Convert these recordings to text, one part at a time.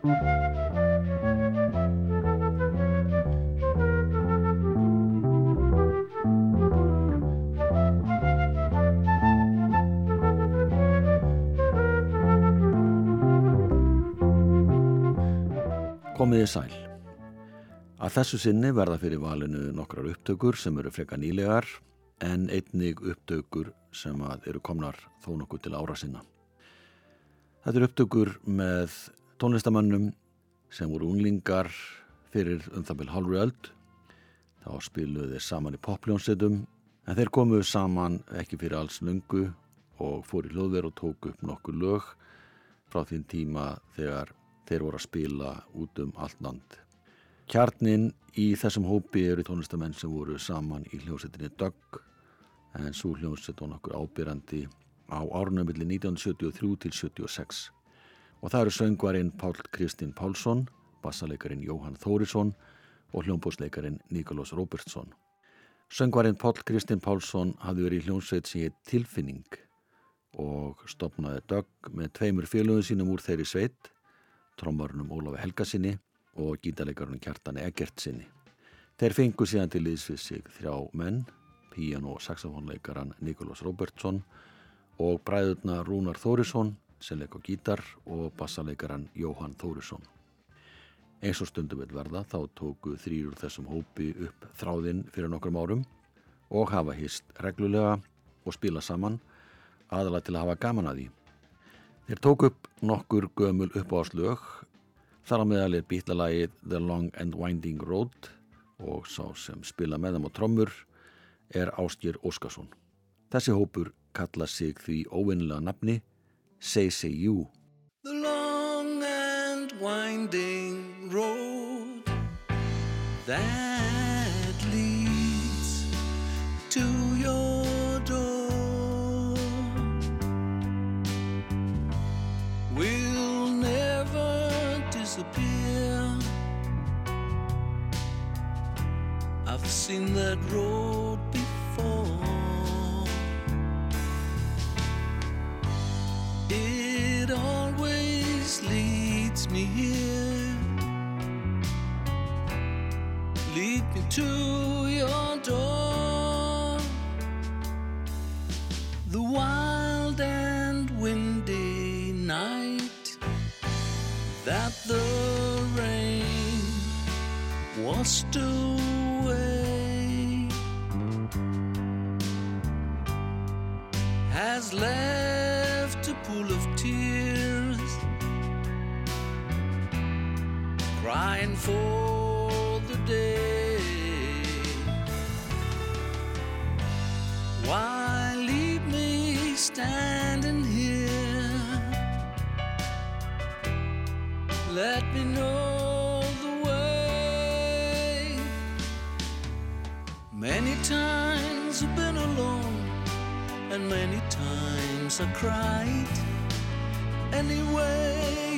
Komiði sæl. Að þessu sinni verða fyrir valinu nokkrar upptökur sem eru freka nýlegar en einnig upptökur sem eru komnar þó nokkuð til ára sinna. Þetta eru upptökur með tónlistamannum sem voru unglingar fyrir um það byrj hálfur öld. Þá spiluðu þeir saman í popljónsetum en þeir komuðu saman ekki fyrir alls lungu og fór í hljóðverð og tók upp nokkur lög frá þín tíma þegar þeir voru að spila út um allt land. Kjarnin í þessum hópi eru tónlistamenn sem voru saman í hljómsettinni Dögg en svo hljómsett var nokkur ábyrrandi á árunum millir 1973 til 76 og það eru söngvarinn Pál Kristinn Pálsson, bassaleikarin Jóhann Þórisson og hljómbósleikarin Nikolás Robertsson. Söngvarinn Pál Kristinn Pálsson hafði verið í hljómsveit heit Tilfinning og stopnaði Dögg með tveimur félögum sínum úr þeirri sveit trommarunum Ólafi Helgasinni og gítarleikarunum Kjartani Eggertsinni. Þeir fengu síðan til liðs við sig þrjá menn, píjan og saxofónleikaran Nikolás Robertsson og bræðurna Rúnar Þórisson sem leik á gítar og bassaleikaran Jóhann Þórisson. Eins og stundum vil verða þá tóku þrýr úr þessum hópi upp þráðinn fyrir nokkrum árum og hafa hýst reglulega og spila saman aðalega til að hafa gaman að því. Þeir tók upp nokkur gömul uppáðslög, þar á meðal er býtlalagið The Long and Winding Road og sá sem spila með þeim á trommur er Ástjér Óskarsson. Þessi hópur kalla sig því óvinnilega nafni You. The long and winding road that leads to your door will never disappear. I've seen that road before. Me here. Lead me to your door. The wild and windy night that the rain washed away has left a pool of tears crying for the day why leave me standing here? let me know the way. Many times I've been alone, and many times I cried. Anyway,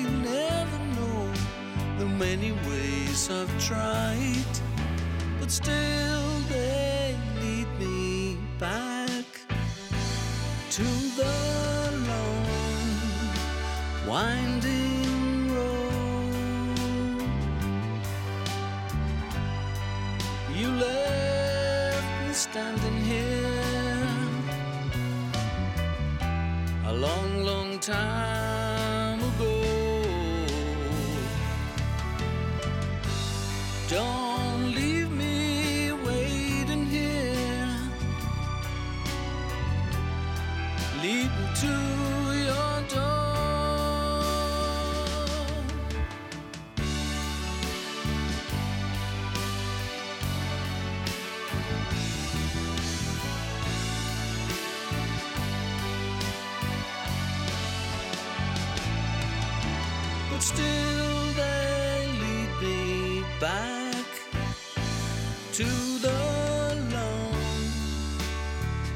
many ways I've tried, but still they lead me back to the long winding road. You left me standing here a long, long time still they lead me back to the long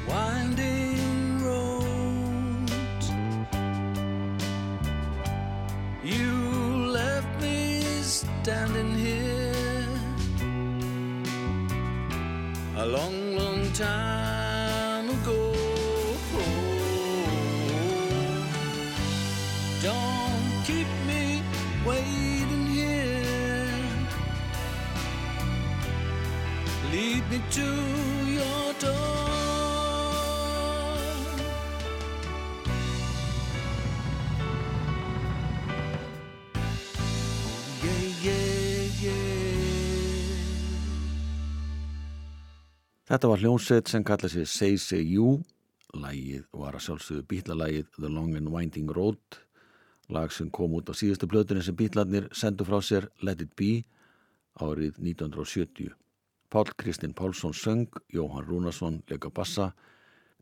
winding road. You left me standing here a long, long time Þetta var hljómsveit sem kallaði sig Say Say You. Lægið var að sjálfsögðu bítlalægið The Long and Winding Road. Lag sem kom út á síðustu blöðunni sem bítlarnir sendu frá sér Let It Be árið 1970. Pál Kristinn Pálsson söng, Jóhann Rúnarsson leika bassa,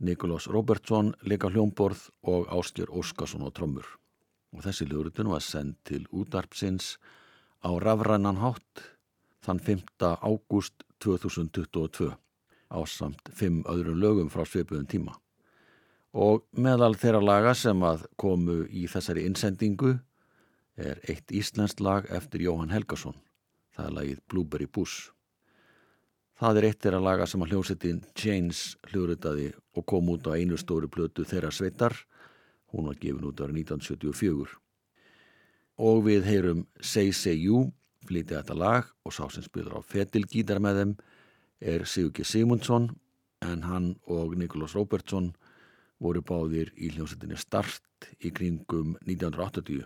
Nikolás Robertsson leika hljómborð og Áskjör Óskarsson á trommur. Og þessi hljóðrutun var sendt til útarpsins á rafrænan hátt þann 5. ágúst 2022 á samt fimm öðrum lögum frá sveipuðum tíma. Og meðal þeirra laga sem að komu í þessari innsendingu er eitt íslenskt lag eftir Jóhann Helgason. Það er lagið Blueberry Bush. Það er eitt þeirra laga sem að hljómsettin Chains hljóðritaði og kom út á einu stóri plötu þeirra sveitar. Hún var gefin út ára 1974. Og við heyrum Say Say You, flytja þetta lag og sá sem spilur á fetilgítar með þeim er Sigurki Sigmundsson en hann og Nikolás Róbertsson voru báðir í hljómsettinni Start í kringum 1980.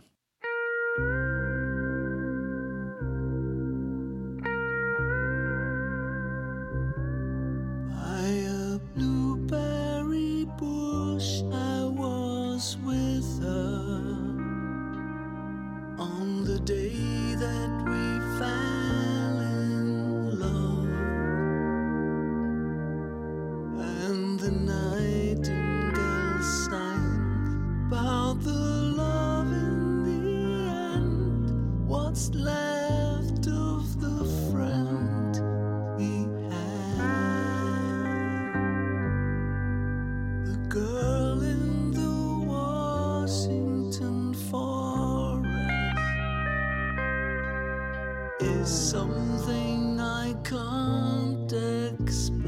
Is something I can't explain.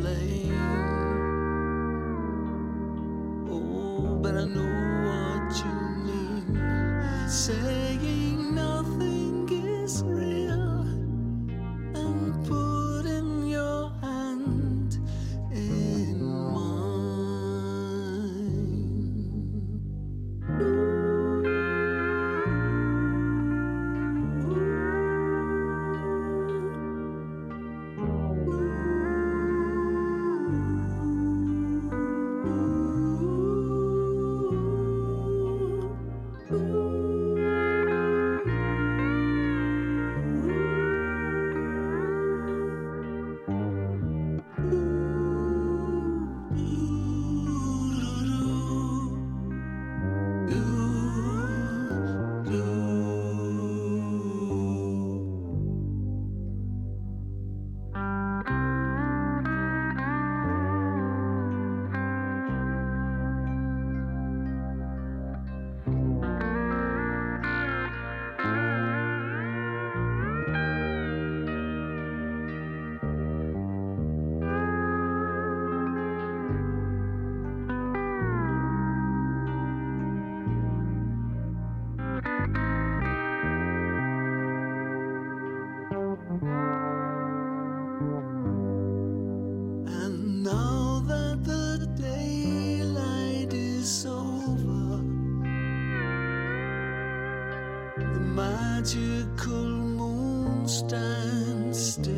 Magical moon stands still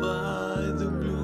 by the blueberry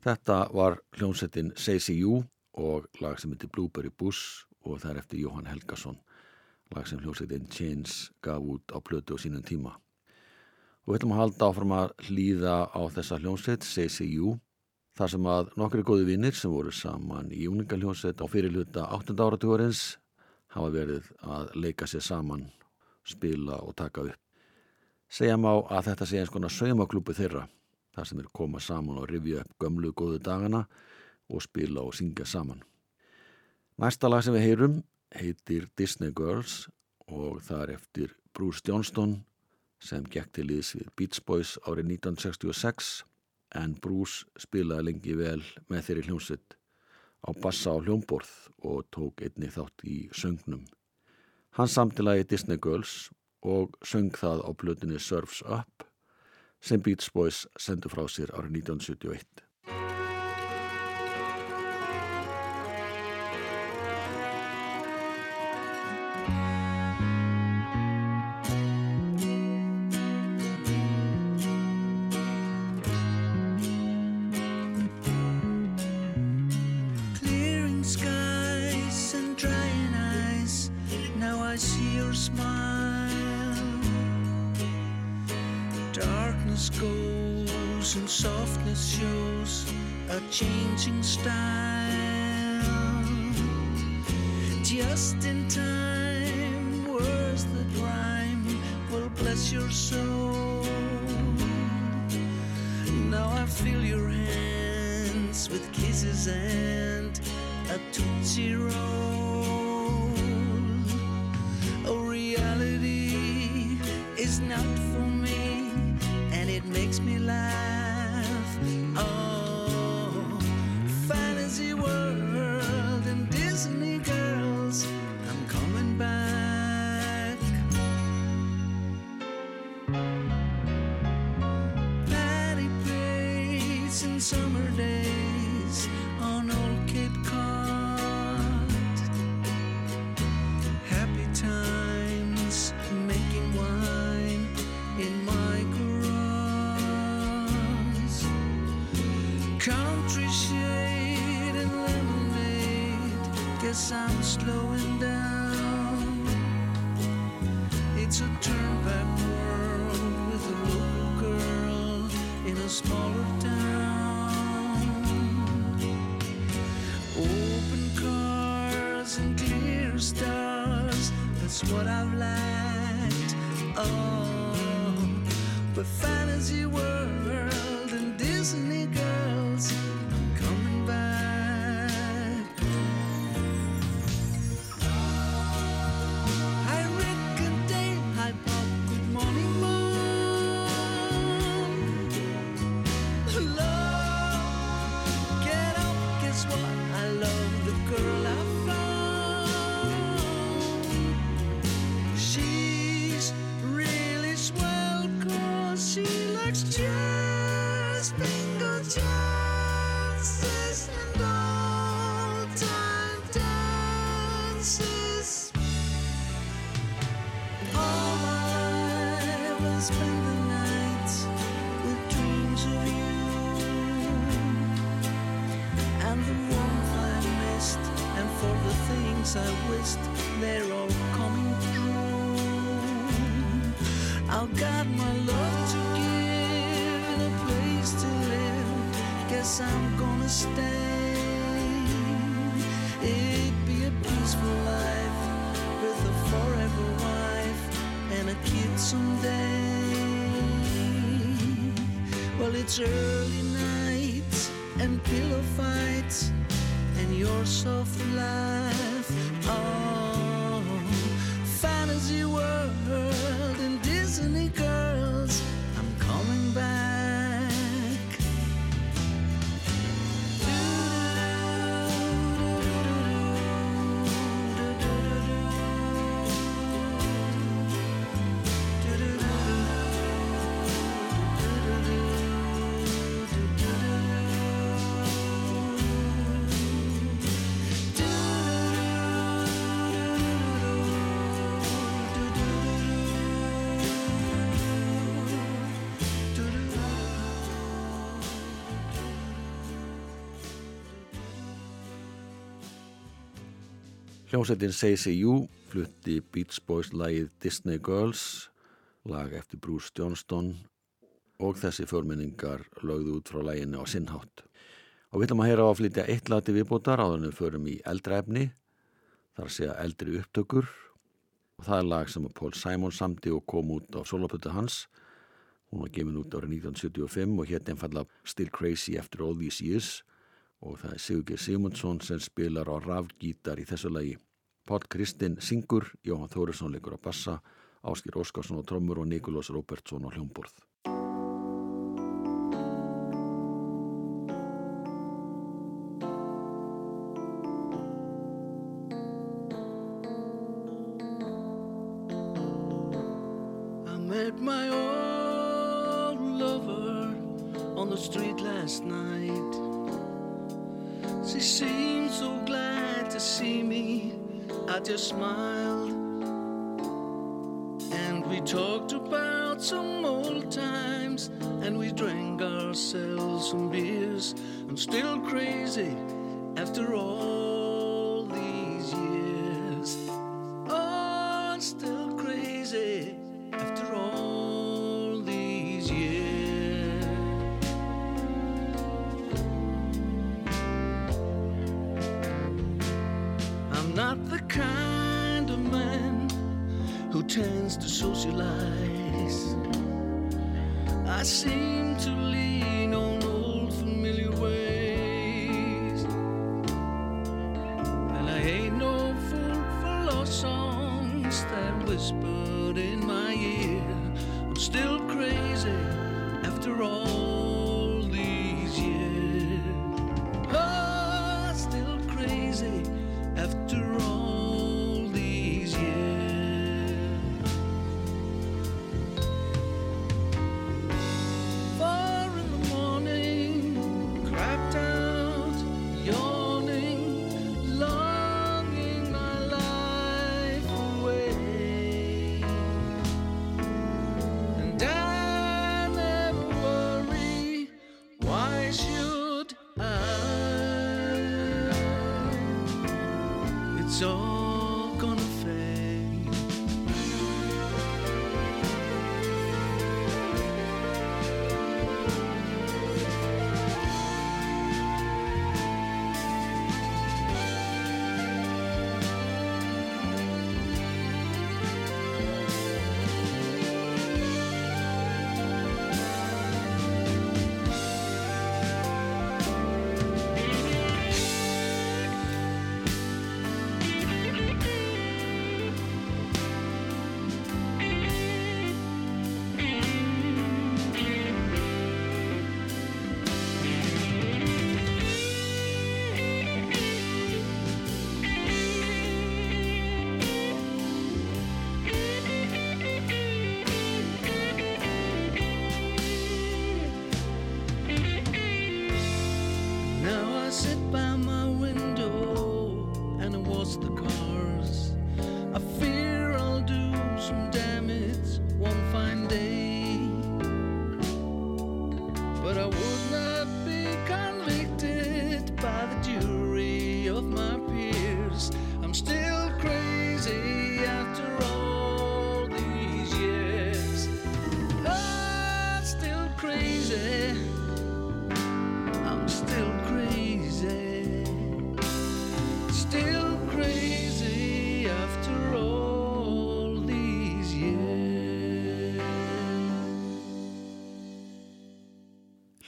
Þetta var hljómsettin CCU og lag sem heitir Blueberry Bush og það er eftir Jóhann Helgason, lag sem hljómsettin Chains gaf út á plötu á sínum tíma. Og við ætlum að halda áfram að hlýða á þessa hljómsett CCU þar sem að nokkri góði vinnir sem voru saman í úningaljónsett á fyrirluta 8. áratugurins hafa verið að leika sér saman, spila og taka upp. Segja má að þetta sé eins konar saumaklúpu þeirra þar sem er koma saman og rifja upp gömlu góðu dagana og spila og syngja saman. Næsta lag sem við heyrum heitir Disney Girls og það er eftir Bruce Johnston sem gekk til íðs við Beach Boys árið 1966 en Bruce spilaði lengi vel með þeirri hljómsett á bassa á hljómborð og tók einni þátt í söngnum. Hann samtilaði Disney Girls og söng það á blöðinni Surfs Up sem Beach Boys sendu frá sér árið 1971. Clearing Darkness goes and softness shows a changing style. Just in time, words that rhyme will bless your soul. Now I feel your hands with kisses and a tootsie roll. I'm slowing down. It's a turnback world with a local girl in a smaller town. Open cars and clear stars, that's what I've lacked. Oh, but fantasy world and Disney I'm gonna stay. It'd be a peaceful life with a forever wife and a kid someday. Well, it's early nights and pillow fights and your soft laugh. Oh, fantasy world Hljómsveitin You flutti Beach Boys lagið Disney Girls, lag eftir Bruce Johnston og þessi förminningar lögðu út frá laginu á sinnhátt. Og við ætlum að heyra á að flytja eitt lati viðbútar áður en við förum í eldra efni, þar að segja eldri upptökur og það er lag sem Paul Simon samti og kom út á solopötu hans. Hún var gefin út árið 1975 og hétt einfalla Still Crazy After All These Years og það er Sigurgeir Sigmundsson sem spilar á rafgítar í þessu lagi. Páll Kristinn syngur, Jóhann Þórisson leikur á bassa, Áskir Óskarsson á trommur og Nikolás Róbertsson á hljómborð. I She seemed so glad to see me. I just smiled. And we talked about some old times. And we drank ourselves some beers. I'm still crazy after all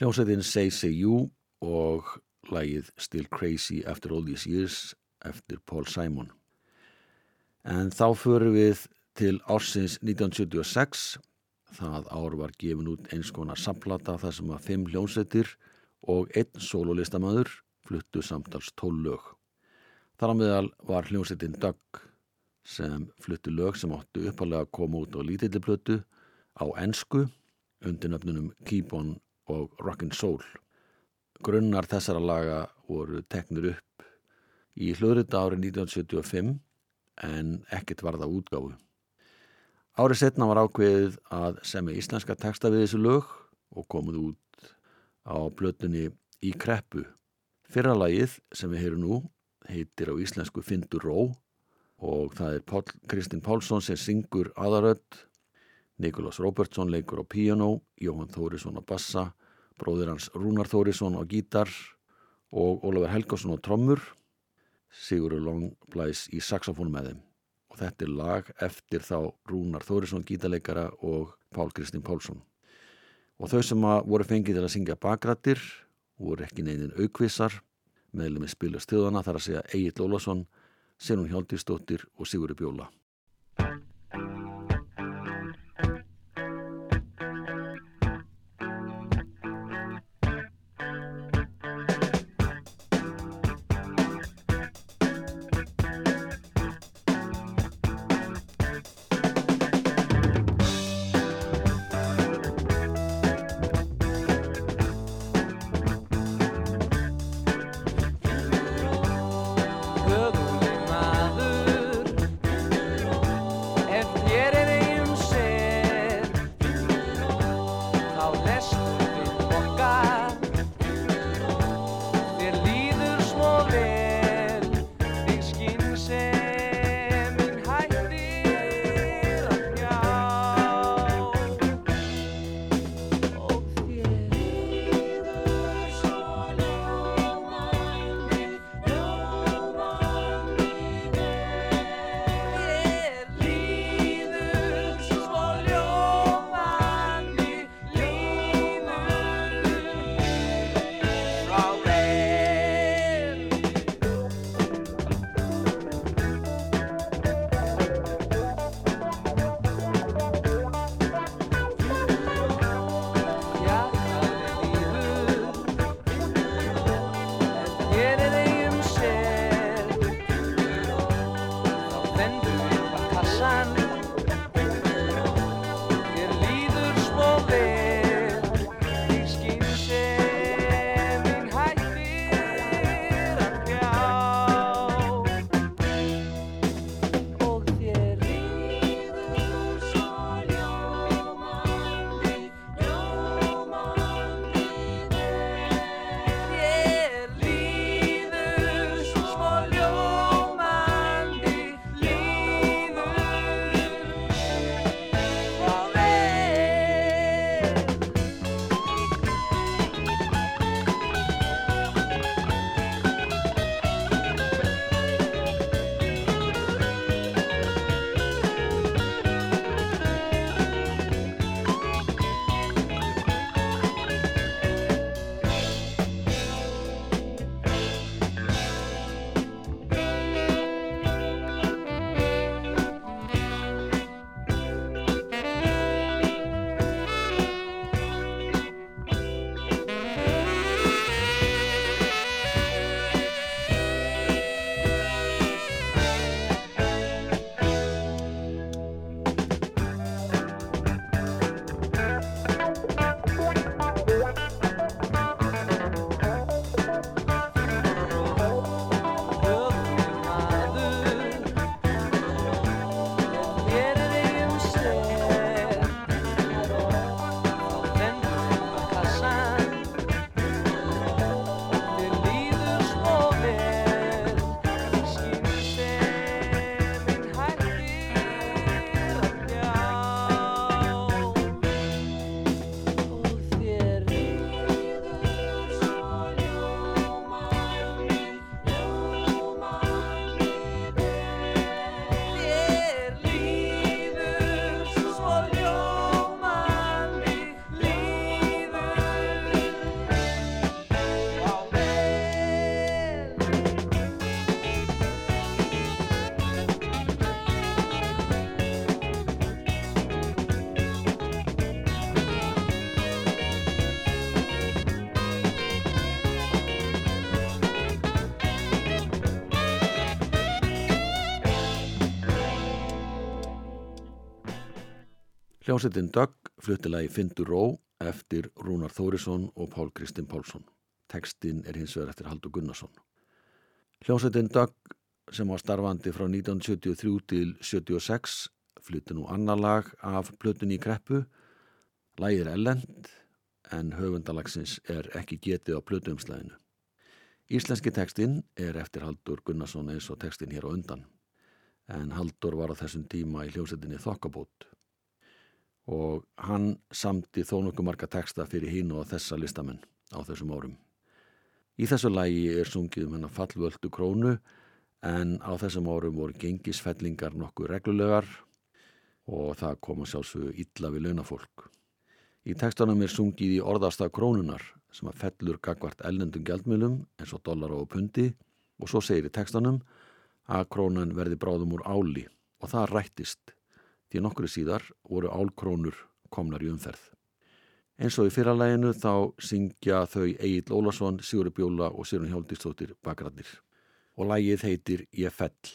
Hljómsveitin Say Say You og lagið Still Crazy After All These Years eftir Paul Simon. En þá förum við til ársins 1976. Það ár var gefin út eins konar samplata þar sem að fimm hljómsveitir og einn sololistamöður fluttu samtals tól lög. Þar á meðal var hljómsveitin Doug sem fluttu lög sem áttu uppalega að koma út á lítilliplötu á ensku undir nöfnunum Keep On og Rockin' Soul. Grunnar þessara laga voru teknir upp í hlöðrita árið 1975 en ekkert var það útgáfu. Árið setna var ákveðið að semja íslenska texta við þessu lög og komið út á plötunni í kreppu. Fyrra lagið sem við heyrum nú heitir á íslensku Findur Ró og það er Pál, Kristinn Pálsson sem syngur aðarödd, Nikolás Robertsson leikur á piano, Jóhann Þórisson á bassa, bróðir hans Rúnar Þórisson á gítar og Ólafur Helgarsson á trommur, Sigurður Longblæs í saxofón með þeim. Og þetta er lag eftir þá Rúnar Þórisson gítarleikara og Pál Kristinn Pálsson. Og þau sem voru fengið til að syngja bakrættir voru ekki neyðin aukvissar, meðlum með spila stöðana þar að segja Egil Ólason, Senun Hjáldísdóttir og Sigurður Bjóla. Hljómsveitin Dögg fluttilagi Findur Ró eftir Rúnar Þórisson og Pál Kristinn Pálsson. Tekstinn er hins vegar eftir Haldur Gunnarsson. Hljómsveitin Dögg sem var starfandi frá 1973 til 76 flutti nú annar lag af plötunni í kreppu. Lagið er ellend en höfundalagsins er ekki getið á plötuumslæðinu. Íslenski tekstinn er eftir Haldur Gunnarsson eins og tekstinn hér á undan. en Haldur var á þessum tíma í hljómsveitinni Þokkabót og hann samti þó nokkuð marga texta fyrir hín og þessa listamenn á þessum árum. Í þessu lægi er sungið um hennar fallvöldu krónu en á þessum árum voru gengisfellingar nokkuð reglulegar og það koma sjálfsögur illa við launafólk. Í textanum er sungið í orðasta krónunar sem að fellur gagvart ellendum gjaldmjölum eins og dollar og pundi og svo segir í textanum að krónan verði bráðum úr áli og það rættist því nokkru síðar voru álkrónur komnar í umferð. Eins og í fyrralæginu þá syngja þau Egil Ólason, Sigurður Bjóla og Sirun Hjóldistóttir bakgræðir og lægið heitir Ég fell.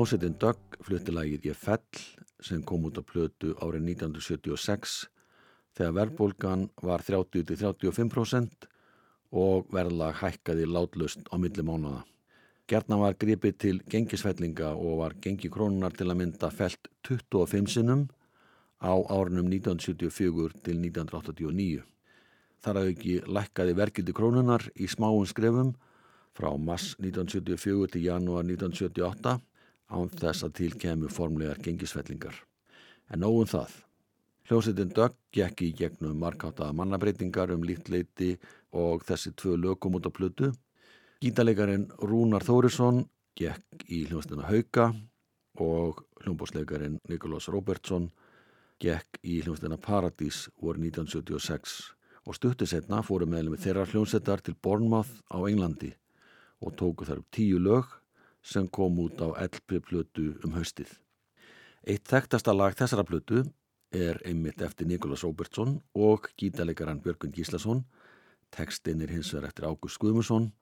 Hljómsveitin Dögg flutti lagið Ég fell sem kom út á plötu árið 1976 þegar verðbólgan var 30-35% og verðlag hækkaði látlust á milli mánuða. Gerna var gripið til gengisfellinga og var gengi krónunar til að mynda felt 25 sinnum á árunum 1974 til 1989. Þar að ekki lækkaði verkildi krónunar í smáum skrefum frá mass 1974 til janúar 1978 án þess að til kemur formlegar gengisfellingar. En nógun það. Hljómsveitin Dögg gekk í gegnum markátaða mannabreitingar um líkt leiti og þessi tvö lögum út á plötu. Gítalegarin Rúnar Þórisson gekk í hljómsveitina Hauka og hljómbóslegarin Nikolás Robertsson gekk í hljómsveitina Paradís voru 1976 og stuttu setna fóru meðlum þeirra hljómsveitar til Bournemouth á Englandi og tóku þar upp tíu lög sem kom út á LP-plötu um haustið. Eitt þekktasta lag þessara plötu er einmitt eftir Nikolás Robertsson og gítalegaran Björgun Gíslason. Tekstinn er hins vegar eftir Ágúst Guðmusson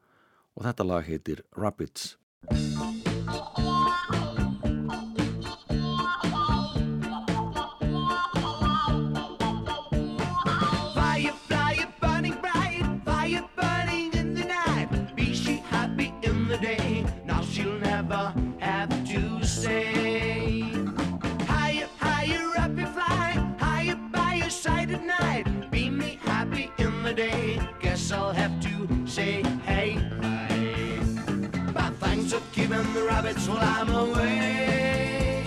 og þetta lag heitir Rabbits. Higher, higher up you fly, higher by your side at night. Be me happy in the day, guess I'll have to say hey. hey. rabbits while I'm away.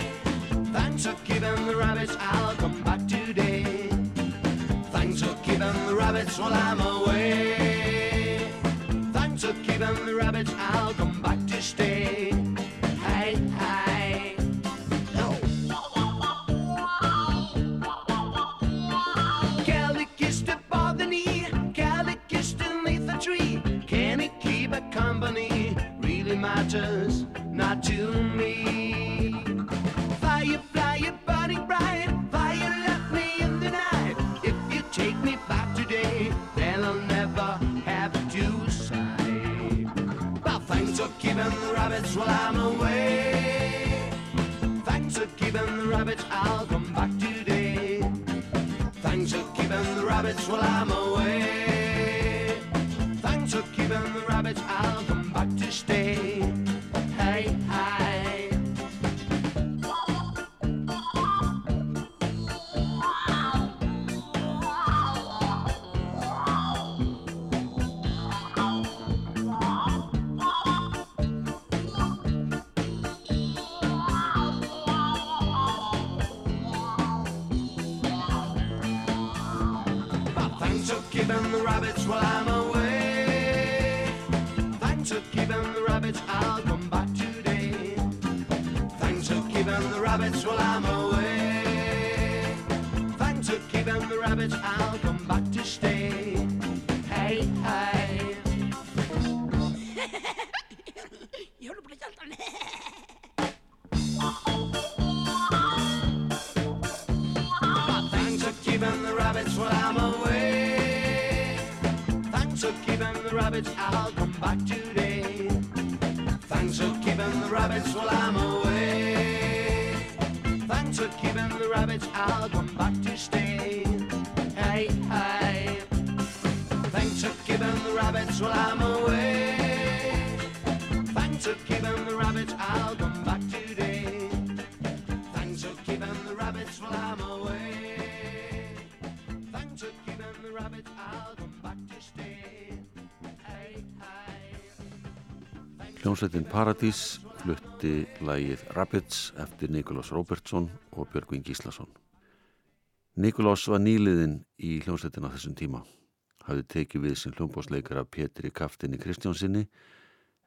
Thanks for keeping the rabbits, I'll come back today. Thanks for keeping the rabbits while I'm away. Keeping the rabbits while I'm away. Thanks for keeping the rabbits, I'll I'll come back to stay. Hey, hey. Thanks for keeping the rabbits while I'm away. Thanks for keeping the rabbits, I'll come back today. Thanks for keeping the rabbits while I'm away. Thanks for keeping the rabbits, I'll come back to stay. Hey, hey. Hljómsveitin Paradís flutti lægið Rabbits eftir Nikolás Róbertsson og Björgvin Gíslason. Nikolás var nýliðinn í hljómsveitin á þessum tíma. Hafði tekið við sem hljómbásleikar af Pétri Kaftinni Kristjánsinni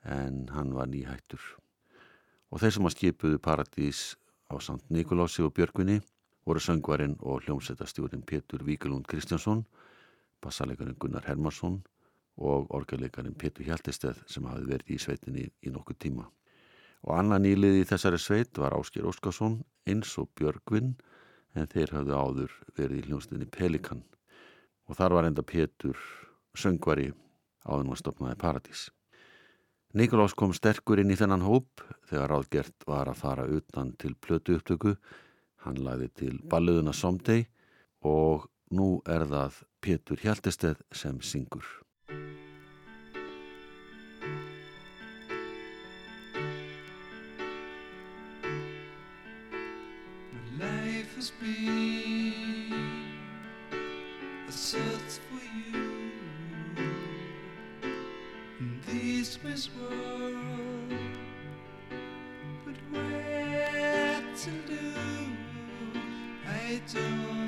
en hann var nýhættur. Og þeir sem að skipuðu Paradís á samt Nikolási og Björgvinni voru söngvarinn og hljómsveitastjórin Pétur Víkulund Kristjánsson, bassalegarinn Gunnar Hermansson og orgeleikarinn Pétur Hjaltesteð sem hafði verið í sveitinni í nokkuð tíma. Og annan nýlið í þessari sveit var Ásker Óskarsson eins og Björgvin en þeir hafðu áður verið í hljómsveitinni Pelikan. Og þar var enda Pétur söngvari áður maður stopnaði Paradís. Nikolás kom sterkur inn í þennan hóp þegar ráðgert var að fara utan til plötu upptöku. Hann lagði til balluðuna Someday og nú er það Pétur Hjaltesteð sem syngur. Has been a search for you in this man's world. But where to do, I don't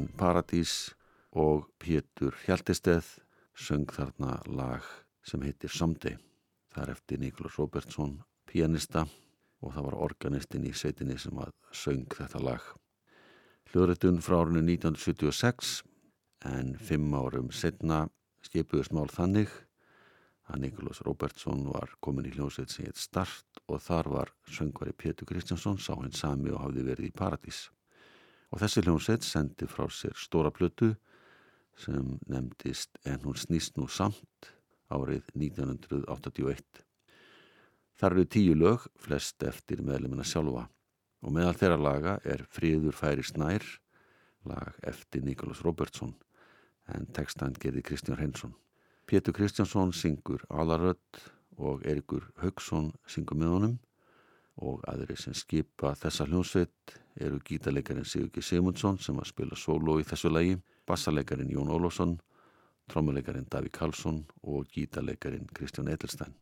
hljómsveitin Paradís og Pétur Hjaltisteð söng þarna lag sem heitir Someday. Það er eftir Nikolás Robertsson, pianista og það var organistinn í sveitinni sem að söng þetta lag. Hljóðrættun frá árinu 1976 en fimm árum setna skipuðist mál þannig að Nikolás Robertsson var komin í hljómsveit sem heit Start og þar var söngvari Pétur Kristjánsson sá hinn sami og hafði verið í Paradís. Og þessi hljómsveit sendi frá sér stóra plötu sem nefndist En hún snýst nú samt árið 1981. Þar eru tíu lög, flest eftir meðlemina sjálfa og meðal þeirra laga er Fríður færi snær, lag eftir Nikolás Robertsson en textan gerði Kristján Hreinsson. Pétur Kristjánsson syngur Alarödd og Erikur Haugsson syngur með honum og aðri sem skipa þessa hljónsveit eru gítalegarin Sigurki Simundsson sem að spila solo í þessu lagi, bassalegarin Jón Ólásson, trommulegarin Daví Karlsson og gítalegarin Kristján Edelstein.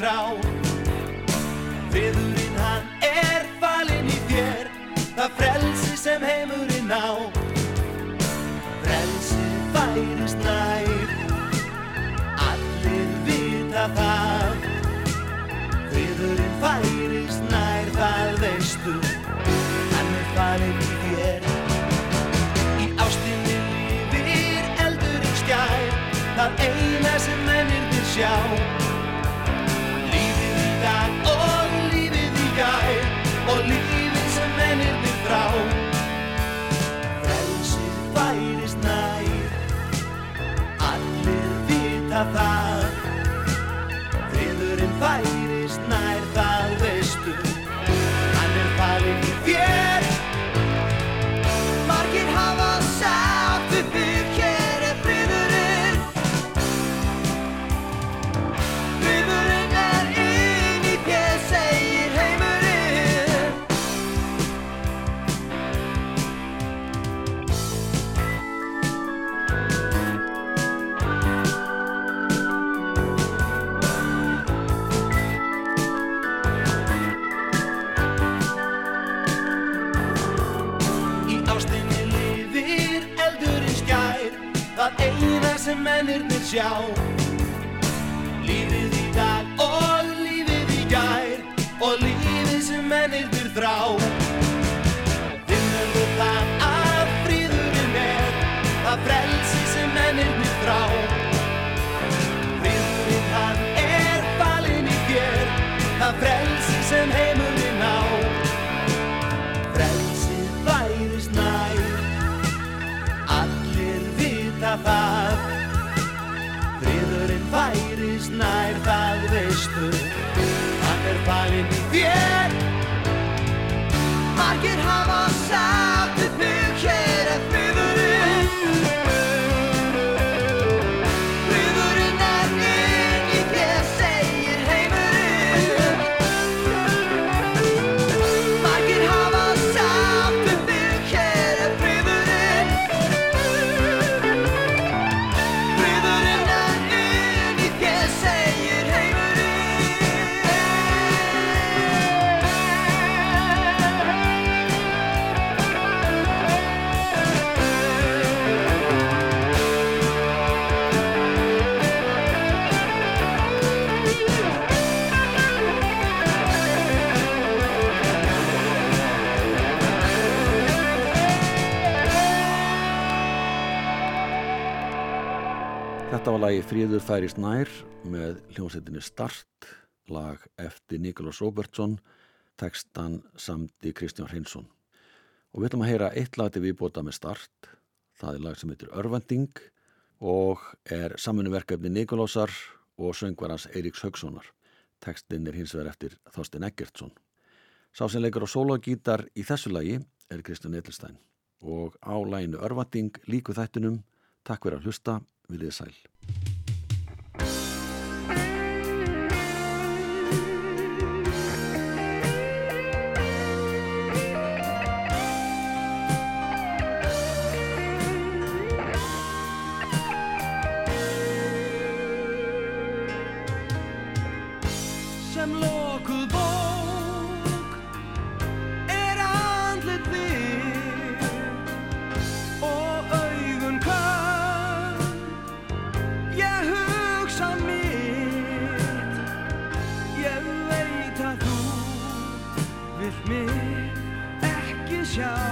Þrá Fríðurinn hann er falinn í þér. Það frelsi sem heimurinn á. Frelsi færist nær. Allir vita það. Fríðurinn færist nær Það veistu Hann er falinn í þér. Í ástinni lifir eldurinn skjær Það eina sem mennirnir sjá vita mundial. Fríður færist nær með hljómsveitinni Start, lag eftir Nikolás Robertsson, tekstan samti Kristján Hreinsson. Og við ætlum að heyra eitt lag til viðbóta með Start, það er lag sem heitir Örvending og er samfunnverkefni Nikolásar og söngvarans Eiríks Haugssonar. Tekstinn er hins vegar eftir Þorstein Eggertsson. Sá sem leikur á sólogítar í þessu lagi er Kristján Edelstein og á læginu Örvending líku þættunum Takk fyrir að hlusta, viljið sæl. Sjá